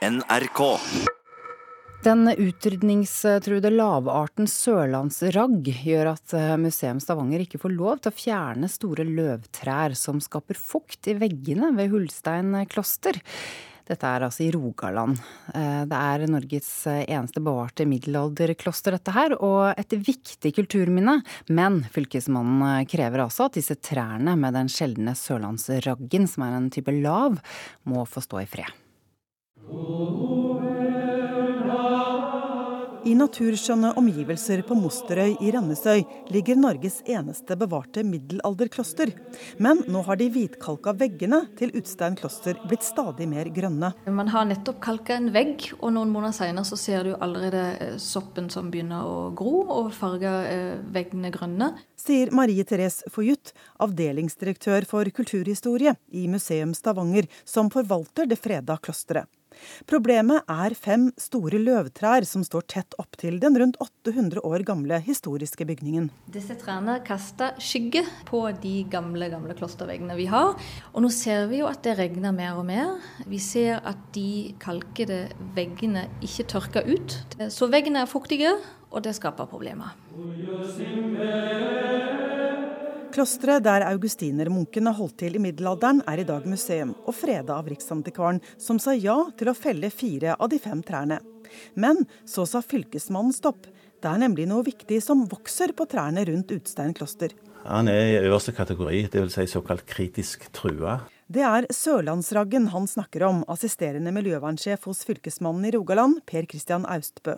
NRK. Den utrydningstruede lavarten sørlandsragg gjør at eh, Museum Stavanger ikke får lov til å fjerne store løvtrær som skaper fukt i veggene ved Hulstein kloster. Dette er altså i Rogaland. Eh, det er Norges eneste bevarte middelalderkloster, dette her, og et viktig kulturminne. Men fylkesmannen krever altså at disse trærne med den sjeldne sørlandsraggen, som er en type lav, må få stå i fred. I naturskjønne omgivelser på Mosterøy i Rennesøy ligger Norges eneste bevarte middelalderkloster. Men nå har de hvitkalka veggene til Utstein kloster blitt stadig mer grønne. Man har nettopp kalka en vegg, og noen måneder senere så ser du allerede eh, soppen som begynner å gro, og farger eh, veggene grønne. Sier Marie Therese Foyut, avdelingsdirektør for kulturhistorie i Museum Stavanger, som forvalter det freda klosteret. Problemet er fem store løvtrær som står tett opptil den rundt 800 år gamle historiske bygningen. Disse trærne kaster skygge på de gamle gamle klosterveggene vi har. Og nå ser vi jo at det regner mer og mer. Vi ser at de kalkede veggene ikke tørker ut. Så veggene er fuktige, og det skaper problemer. Klosteret der augustinermunkene holdt til i middelalderen, er i dag museum, og freda av Riksantikvaren, som sa ja til å felle fire av de fem trærne. Men så sa fylkesmannen stopp. Det er nemlig noe viktig som vokser på trærne rundt Utstein kloster. Han er i øverste kategori, dvs. Si såkalt kritisk trua. Det er sørlandsraggen han snakker om, assisterende miljøvernsjef hos fylkesmannen i Rogaland, Per Christian Austbø.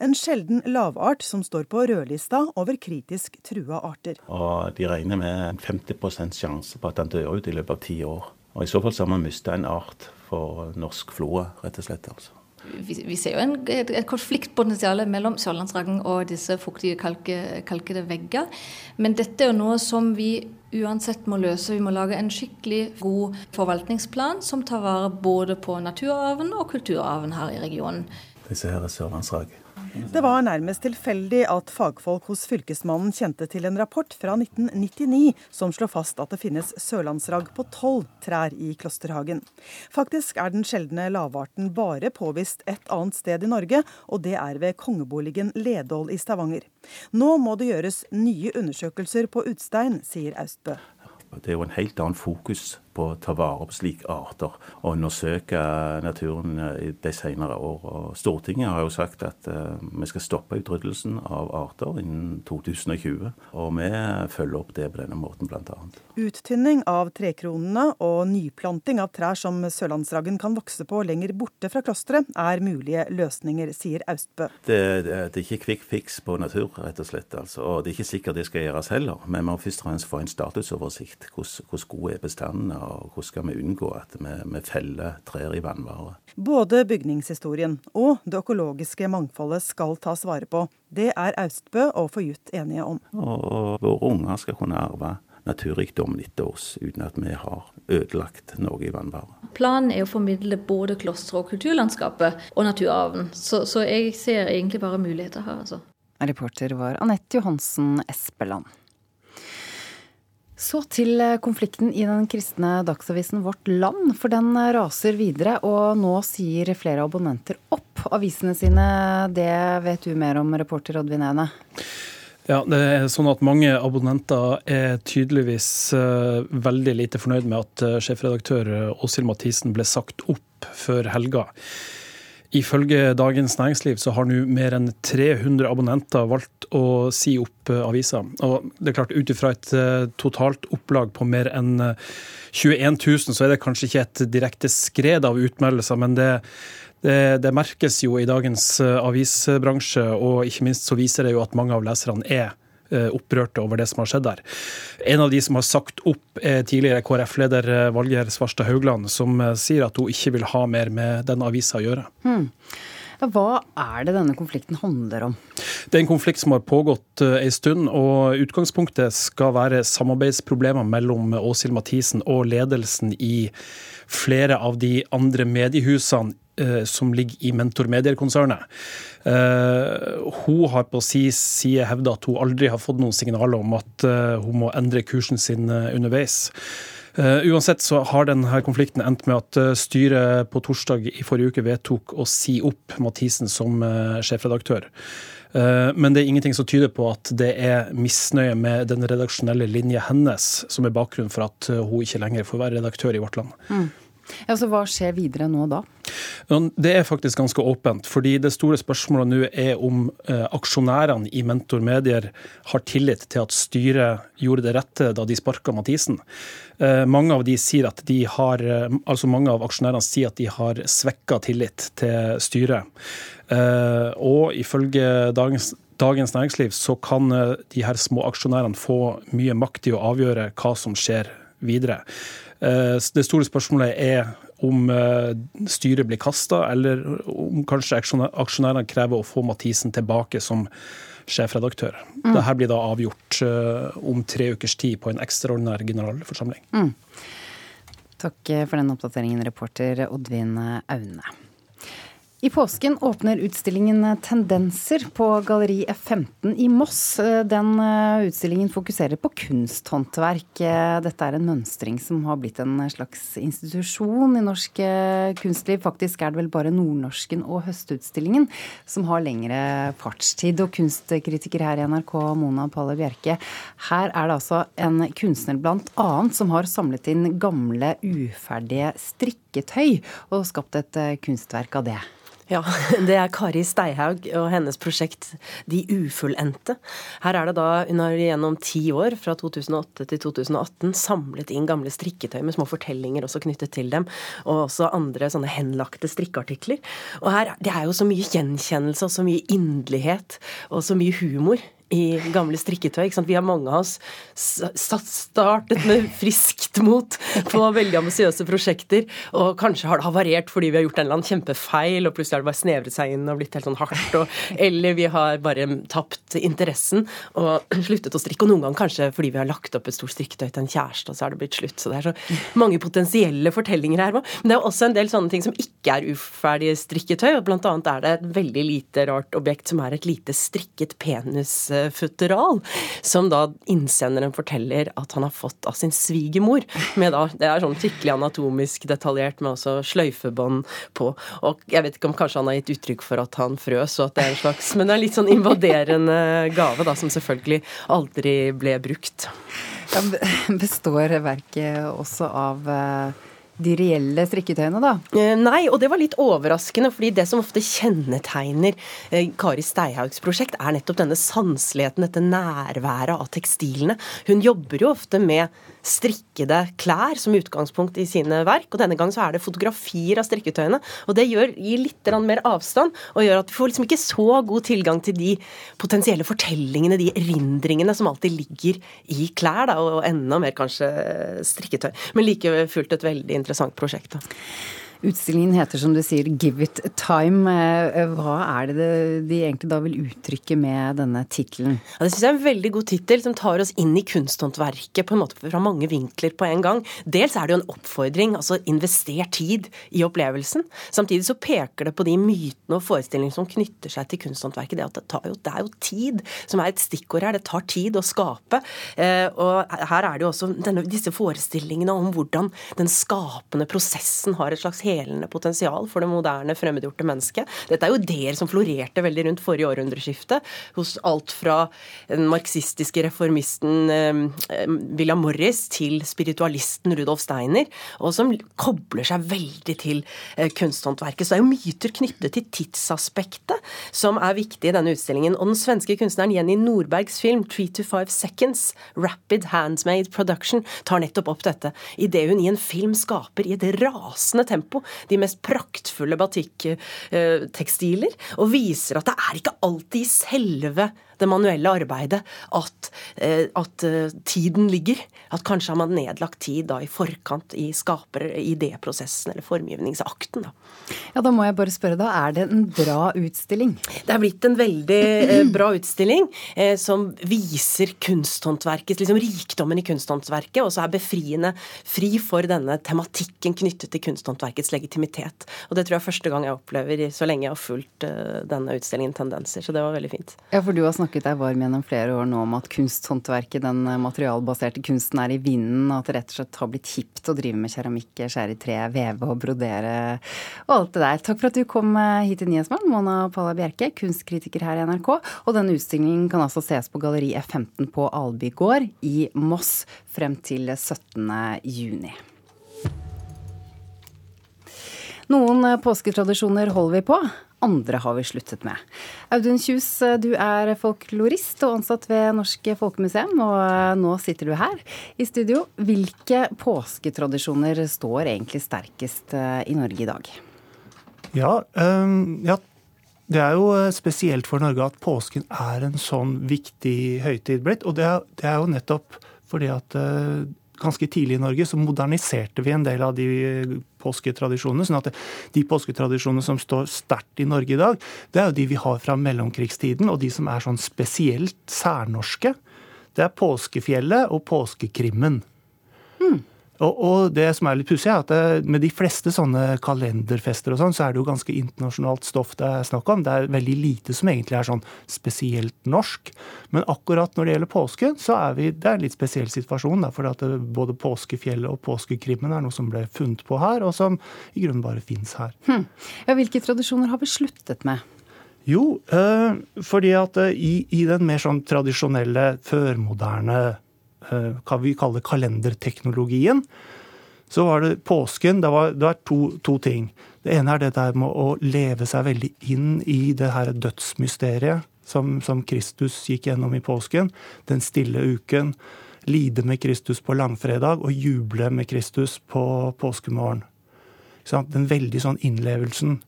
En sjelden lavart som står på rødlista over kritisk trua arter. Og De regner med 50% sjanse på at den dør ut i løpet av ti år. Og I så fall så har man mista en art for norsk flora, rett og slett. altså vi, vi, ser jo en, et, et konfliktpotensial mellom sørlandsraggen og disse fuktige, kalkede vegger. Men dette er jo noe som vi uansett må løse. Vi må lage en skikkelig god forvaltningsplan som tar vare både på naturarven og kulturarven her i regionen. Disse her er sørlandsragg. Det var nærmest tilfeldig at fagfolk hos Fylkesmannen kjente til en rapport fra 1999 som slår fast at det finnes sørlandsragg på tolv trær i Klosterhagen. Faktisk er den sjeldne lavarten bare påvist et annet sted i Norge, og det er ved kongeboligen Ledål i Stavanger. Nå må det gjøres nye undersøkelser på Utstein, sier Austbø. Det er jo en helt annen fokus på å ta vare på slike arter og undersøke naturen i de senere år. Og Stortinget har jo sagt at uh, vi skal stoppe utryddelsen av arter innen 2020. Og vi følger opp det på denne måten, bl.a. Uttynning av trekronene og nyplanting av trær som sørlandsraggen kan vokse på lenger borte fra klosteret, er mulige løsninger, sier Austbø. Det, det, det er ikke quick fix på natur, rett og slett. Altså. Og det er ikke sikkert det skal gjøres heller. Men vi må først og fremst få en statusoversikt. Hvordan, hvordan god er bestanden? Og hvordan skal vi unngå at vi, vi feller trær i vannvare. Både bygningshistorien og det økologiske mangfoldet skal tas vare på. Det er Austbø og Forjutt enige om. Og våre unger skal kunne arve naturrikdommen etter oss, uten at vi har ødelagt noe i vannvare. Planen er å formidle både klosteret og kulturlandskapet og naturarven. Så, så jeg ser egentlig bare muligheter her, altså. Reporter var Anette Johansen Espeland. Så til eh, konflikten i den kristne dagsavisen Vårt Land, for den eh, raser videre. Og nå sier flere abonnenter opp avisene sine. Det vet du mer om, reporter Oddvin Aune? Ja, det er sånn at Mange abonnenter er tydeligvis uh, veldig lite fornøyd med at sjefredaktør Åshild Mathisen ble sagt opp før helga. Ifølge Dagens Næringsliv så har nå mer enn 300 abonnenter valgt å si opp eh, avisa. Og det er klart Ut ifra et eh, totalt opplag på mer enn 21 eh, 000, så er det kanskje ikke et direkte skred av utmeldelser, men det, det, det merkes jo i dagens avisbransje, og ikke minst så viser det jo at mange av leserne er opprørte over det som har skjedd der. En av de som har sagt opp, er tidligere KrF-leder eh, Valgerd Svarstad Haugland, som eh, sier at hun ikke vil ha mer med den avisa å gjøre. Hmm. Hva er det denne konflikten handler om? Det er en konflikt som har pågått en stund. og Utgangspunktet skal være samarbeidsproblemer mellom Åshild Mathisen og ledelsen i flere av de andre mediehusene som ligger i Mentor Medier-konsernet. Uh, hun har på sin side hevda at hun aldri har fått noen signaler om at hun må endre kursen sin underveis. Uh, uansett så har denne konflikten endt med at uh, styret på torsdag i forrige uke vedtok å si opp Mathisen som uh, sjefredaktør. Men det er ingenting som tyder på at det er misnøye med den redaksjonelle linje hennes som er bakgrunnen for at hun ikke lenger får være redaktør i Vårt Land. Mm. Ja, så Hva skjer videre nå da? Det er faktisk ganske åpent. fordi Det store spørsmålet nå er om eh, aksjonærene i Mentor Medier har tillit til at styret gjorde det rette da de sparka Mathisen. Eh, mange av de sier at de har, eh, altså mange av aksjonærene sier at de har svekka tillit til styret. Og ifølge dagens Dagens Næringsliv så kan de her små aksjonærene få mye makt i å avgjøre hva som skjer videre. Det store spørsmålet er om eh, styret blir kasta, eller om kanskje aksjonærene krever å få Mathisen tilbake som sjefredaktør. Mm. Dette blir da avgjort eh, om tre ukers tid på en ekstraordinær generalforsamling. Mm. Takk for den oppdateringen, reporter Oddvin Aune. I påsken åpner utstillingen Tendenser på Galleri F15 i Moss. Den eh, utstillingen fokuserer på kunsthåndverk. Dette er en mønstring som har blitt en slags institusjon i norsk eh, kunstliv. Faktisk er det vel bare Nordnorsken og Høstutstillingen som har lengre fartstid. Og kunstkritiker her i NRK, Mona Palle Bjerke, her er det altså en kunstner blant annet som har samlet inn gamle, uferdige strikketøy og skapt et eh, kunstverk av det. Ja, det er Kari Steihaug og hennes prosjekt De ufullendte. Her er det da, hun har gjennom ti år, fra 2008 til 2018, samlet inn gamle strikketøy med små fortellinger også knyttet til dem, og også andre sånne henlagte strikkeartikler. Og her, det er jo så mye gjenkjennelse og så mye inderlighet og så mye humor i gamle strikketøy. Vi har mange av oss startet med friskt mot på veldig ambisiøse prosjekter, og kanskje har det havarert fordi vi har gjort en eller annen kjempefeil, og plutselig har det bare snevret seg inn og blitt helt sånn hardt, og, eller vi har bare tapt interessen og sluttet å strikke. Og noen ganger kanskje fordi vi har lagt opp et stort strikketøy til en kjæreste, og så har det blitt slutt. Så det er så mange potensielle fortellinger her. Men det er også en del sånne ting som ikke er uferdige strikketøy, og blant annet er det et veldig lite rart objekt som er et lite strikket penis futteral, som da innsenderen forteller at han har fått av sin svigermor. det er sånn skikkelig anatomisk detaljert med også sløyfebånd på. Og jeg vet ikke om kanskje han har gitt uttrykk for at han frøs, og at det er en slags Men det er litt sånn invaderende gave, da, som selvfølgelig aldri ble brukt. Består verket også av eh, de reelle strikketøyene, da? Eh, nei, og det var litt overraskende. fordi det som ofte kjennetegner eh, Kari Steihaugs prosjekt, er nettopp denne sanseligheten, dette nærværet av tekstilene. Hun jobber jo ofte med strikkede klær som utgangspunkt i sine verk. Og denne gang så er det fotografier av strikketøyene. Og det gjør, gir litt mer avstand, og gjør at vi får liksom ikke så god tilgang til de potensielle fortellingene, de erindringene som alltid ligger i klær, da, og enda mer kanskje strikketøy. Men like fullt et veldig interessant prosjekt. da. Utstillingen heter som du sier 'Give it time'. Eh, hva er det de egentlig da vil uttrykke med denne tittelen? Ja, det syns jeg er en veldig god tittel som tar oss inn i kunsthåndverket på en måte fra mange vinkler på en gang. Dels er det jo en oppfordring, altså invester tid i opplevelsen. Samtidig så peker det på de mytene og forestillingene som knytter seg til kunsthåndverket. Det, det, jo, det er jo tid som er et stikkord her. Det tar tid å skape. Eh, og her er det jo også denne, disse forestillingene om hvordan den skapende prosessen har et slags hele helende potensial for det moderne, fremmedgjorte mennesket. Dette er jo ideer som florerte veldig rundt forrige århundreskifte, hos alt fra den marxistiske reformisten eh, William Morris til spiritualisten Rudolf Steiner, og som kobler seg veldig til eh, kunsthåndverket. Så det er jo myter knyttet til tidsaspektet som er viktig i denne utstillingen. Og den svenske kunstneren Jenny Nordbergs film 'Three to Five Seconds', Rapid Handmade Production, tar nettopp opp dette. Idet hun i en film skaper i et rasende tempo de mest praktfulle batikktekstiler, og viser at det er ikke alltid i selve det manuelle arbeidet at, eh, at, eh, tiden ligger. At kanskje har man nedlagt tid da i forkant i skaper- idéprosessen eller formgivningsakten. Da. Ja, da må jeg bare spørre, da. Er det en bra utstilling? Det er blitt en veldig eh, bra utstilling eh, som viser kunsthåndverket, liksom rikdommen i kunsthåndverket, og så er befriende fri for denne tematikken knyttet til kunsthåndverkets verkets legitimitet. Og det tror jeg er første gang jeg opplever så lenge jeg har fulgt uh, denne utstillingen Tendenser. Så det var veldig fint. Ja, for du har snakket deg varm gjennom flere år nå om at kunsthåndverket, den materialbaserte kunsten, er i vinden, og at det rett og slett har blitt hipt å drive med keramikk, skjære i tre, veve og brodere og alt det der. Takk for at du kom hit til Nyhetsmorgen, Mona Palla Bjerke, kunstkritiker her i NRK. Og denne utstillingen kan altså ses på Galleri F15 på Alby gård i Moss frem til 17. juni. Noen påsketradisjoner holder vi på, andre har vi sluttet med. Audun Kjus, du er folklorist og ansatt ved Norsk Folkemuseum, og nå sitter du her i studio. Hvilke påsketradisjoner står egentlig sterkest eh, i Norge i dag? Ja, um, ja det er jo eh, spesielt for Norge at påsken er en sånn viktig høytid blitt. Og det er, det er jo nettopp fordi at ganske tidlig i Norge så moderniserte vi en del av de eh, påsketradisjonene. sånn at de påsketradisjonene som står sterkt i Norge i dag, det er jo de vi har fra mellomkrigstiden, og de som er sånn spesielt særnorske. Det er påskefjellet og påskekrimmen. Og, og, det som er litt pussig, er at det, med de fleste sånne kalenderfester og sånn, så er det jo ganske internasjonalt stoff det er snakk om. Det er veldig lite som egentlig er sånn spesielt norsk. Men akkurat når det gjelder påsken, så er vi Det er en litt spesiell situasjon. Da, for at det, både påskefjellet og påskekrimmen er noe som ble funnet på her, og som i grunnen bare fins her. Hm. Ja, hvilke tradisjoner har vi sluttet med? Jo, øh, fordi at i, i den mer sånn tradisjonelle, førmoderne Eh, hva vi kaller kalenderteknologien, så var det påsken. Det var, det var to, to, ting. Det ene er det der med å leve seg veldig inn i det her dødsmysteriet som, som Kristus gikk gjennom i påsken. Den stille uken. Lide med Kristus på langfredag og juble med Kristus på påskemorgen. Den veldig sånn innlevelsen.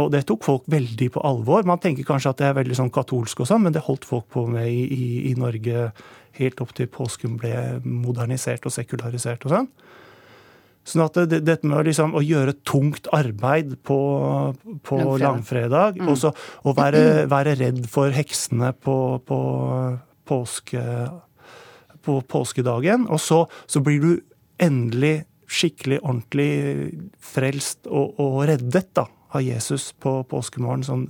Og det tok folk veldig på alvor. Man tenker kanskje at det er veldig sånn katolsk og sånn, men det holdt folk på med i, i, i Norge helt opp til påsken ble modernisert og sekularisert og sånn. Sånn at det, dette med liksom, å gjøre tungt arbeid på, på langfredag, mm. og så å være, være, redd for heksene på, på, påske, på påskedagen, og så, så, blir du endelig skikkelig ordentlig frelst og, og reddet da, av Jesus på påskemorgen. sånn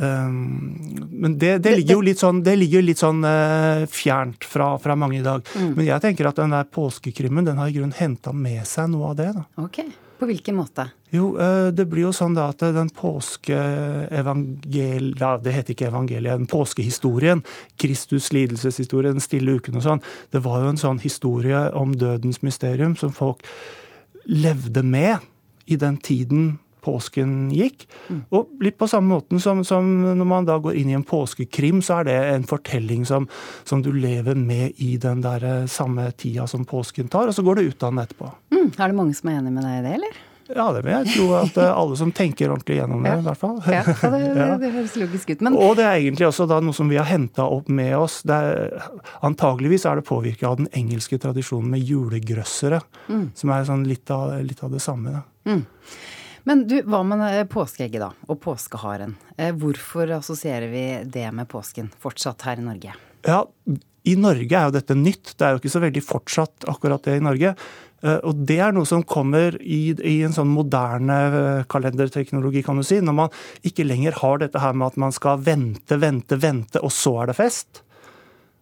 Um, men det, det, ligger jo litt sånn, det ligger litt sånn uh, fjernt fra, fra, mange i dag. Mm. Men jeg tenker at den der påskekrimmen den har i grunnen henta med seg noe av det. da. Ok, På hvilken måte? Jo, uh, det blir jo sånn da at den påskeevangel... Ja, det heter ikke evangeliet, den påskehistorien, Kristus' lidelseshistorie, den stille uken og sånn, det var jo en sånn historie om dødens mysterium som folk levde med i den tiden påsken gikk. Mm. Og litt på samme måten som, som, når man da går inn i en påskekrim, så er det en fortelling som, som du lever med i den der eh, samme tida som påsken tar, og så går det ut av den etterpå. Mm. Er det mange som er enig med deg i det, eller? Ja, det vil jeg tro at eh, alle som tenker ordentlig gjennom det, ja. i hvert fall. Ja, det, det, det høres logisk ut. Men... Og det er egentlig også noe som vi har henta opp med oss. Er, antageligvis er det påvirka av den engelske tradisjonen med julegrøssere, mm. som er sånn litt, av, litt av det samme. Da. Mm. Men du, hva med eh, påskeegget da, og påskeharen? Eh, hvorfor assosierer vi det med påsken fortsatt her i Norge? Ja, i Norge er jo dette nytt. Det er jo ikke så veldig fortsatt akkurat det i Norge. Eh, og det er noe som kommer i, i, en sånn moderne kalenderteknologi, kan du si. Når man ikke lenger har dette her med at man skal vente, vente, vente, og så er det fest.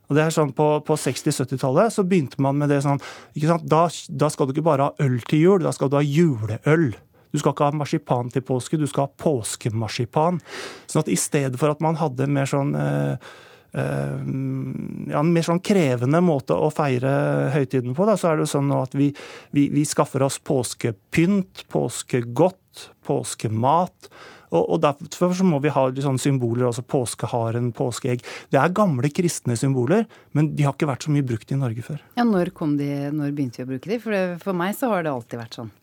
Og det er sånn På, på 60-70-tallet så begynte man med det sånn da, da, skal du ikke bare ha øl til jul, da skal du ha juleøl. Du skal ikke ha marsipan til påske, du skal ha påskemarsipan. Sånn at i stedet for at man hadde mer sånn eh, ja, en mer sånn krevende måte å feire høytiden på, da, så er det jo sånn at vi, vi, vi skaffer oss påskepynt, påskegodt, påskemat. Og, og Derfor så må vi ha sånne symboler, altså påskeharen, påskeegg. Det er gamle kristne symboler, men de har ikke vært så mye brukt i Norge før. Ja, Når, de, når begynte vi å bruke de? For, det, for meg så har det alltid vært sånn.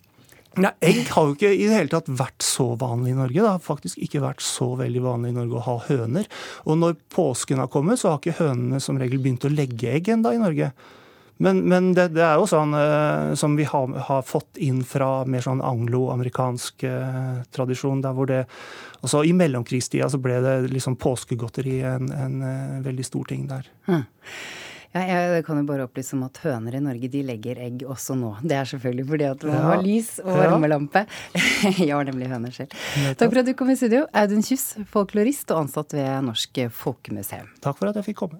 Nei, Egg har jo ikke i det hele tatt vært så vanlig i Norge. Det har faktisk ikke vært så veldig vanlig i Norge å ha høner. Og når påsken har kommet, så har ikke hønene som regel begynt å legge egg ennå i Norge. Men, men det, det, er jo sånn uh, som vi har, har, fått inn fra mer sånn anglo-amerikansk uh, tradisjon. der hvor det, altså I mellomkrigstida så ble det liksom påskegodteri en, en en veldig stor ting der. Hm. Ja, jeg kan jo bare opplyse om at høner i Norge de legger egg også nå. Det er selvfølgelig fordi at man har lys og varmelampe. Jeg har nemlig høner selv. Takk for at du kom i studio, Audun Kjuss, folklorist og ansatt ved Norsk Folkemuseum. Takk for at jeg fikk komme.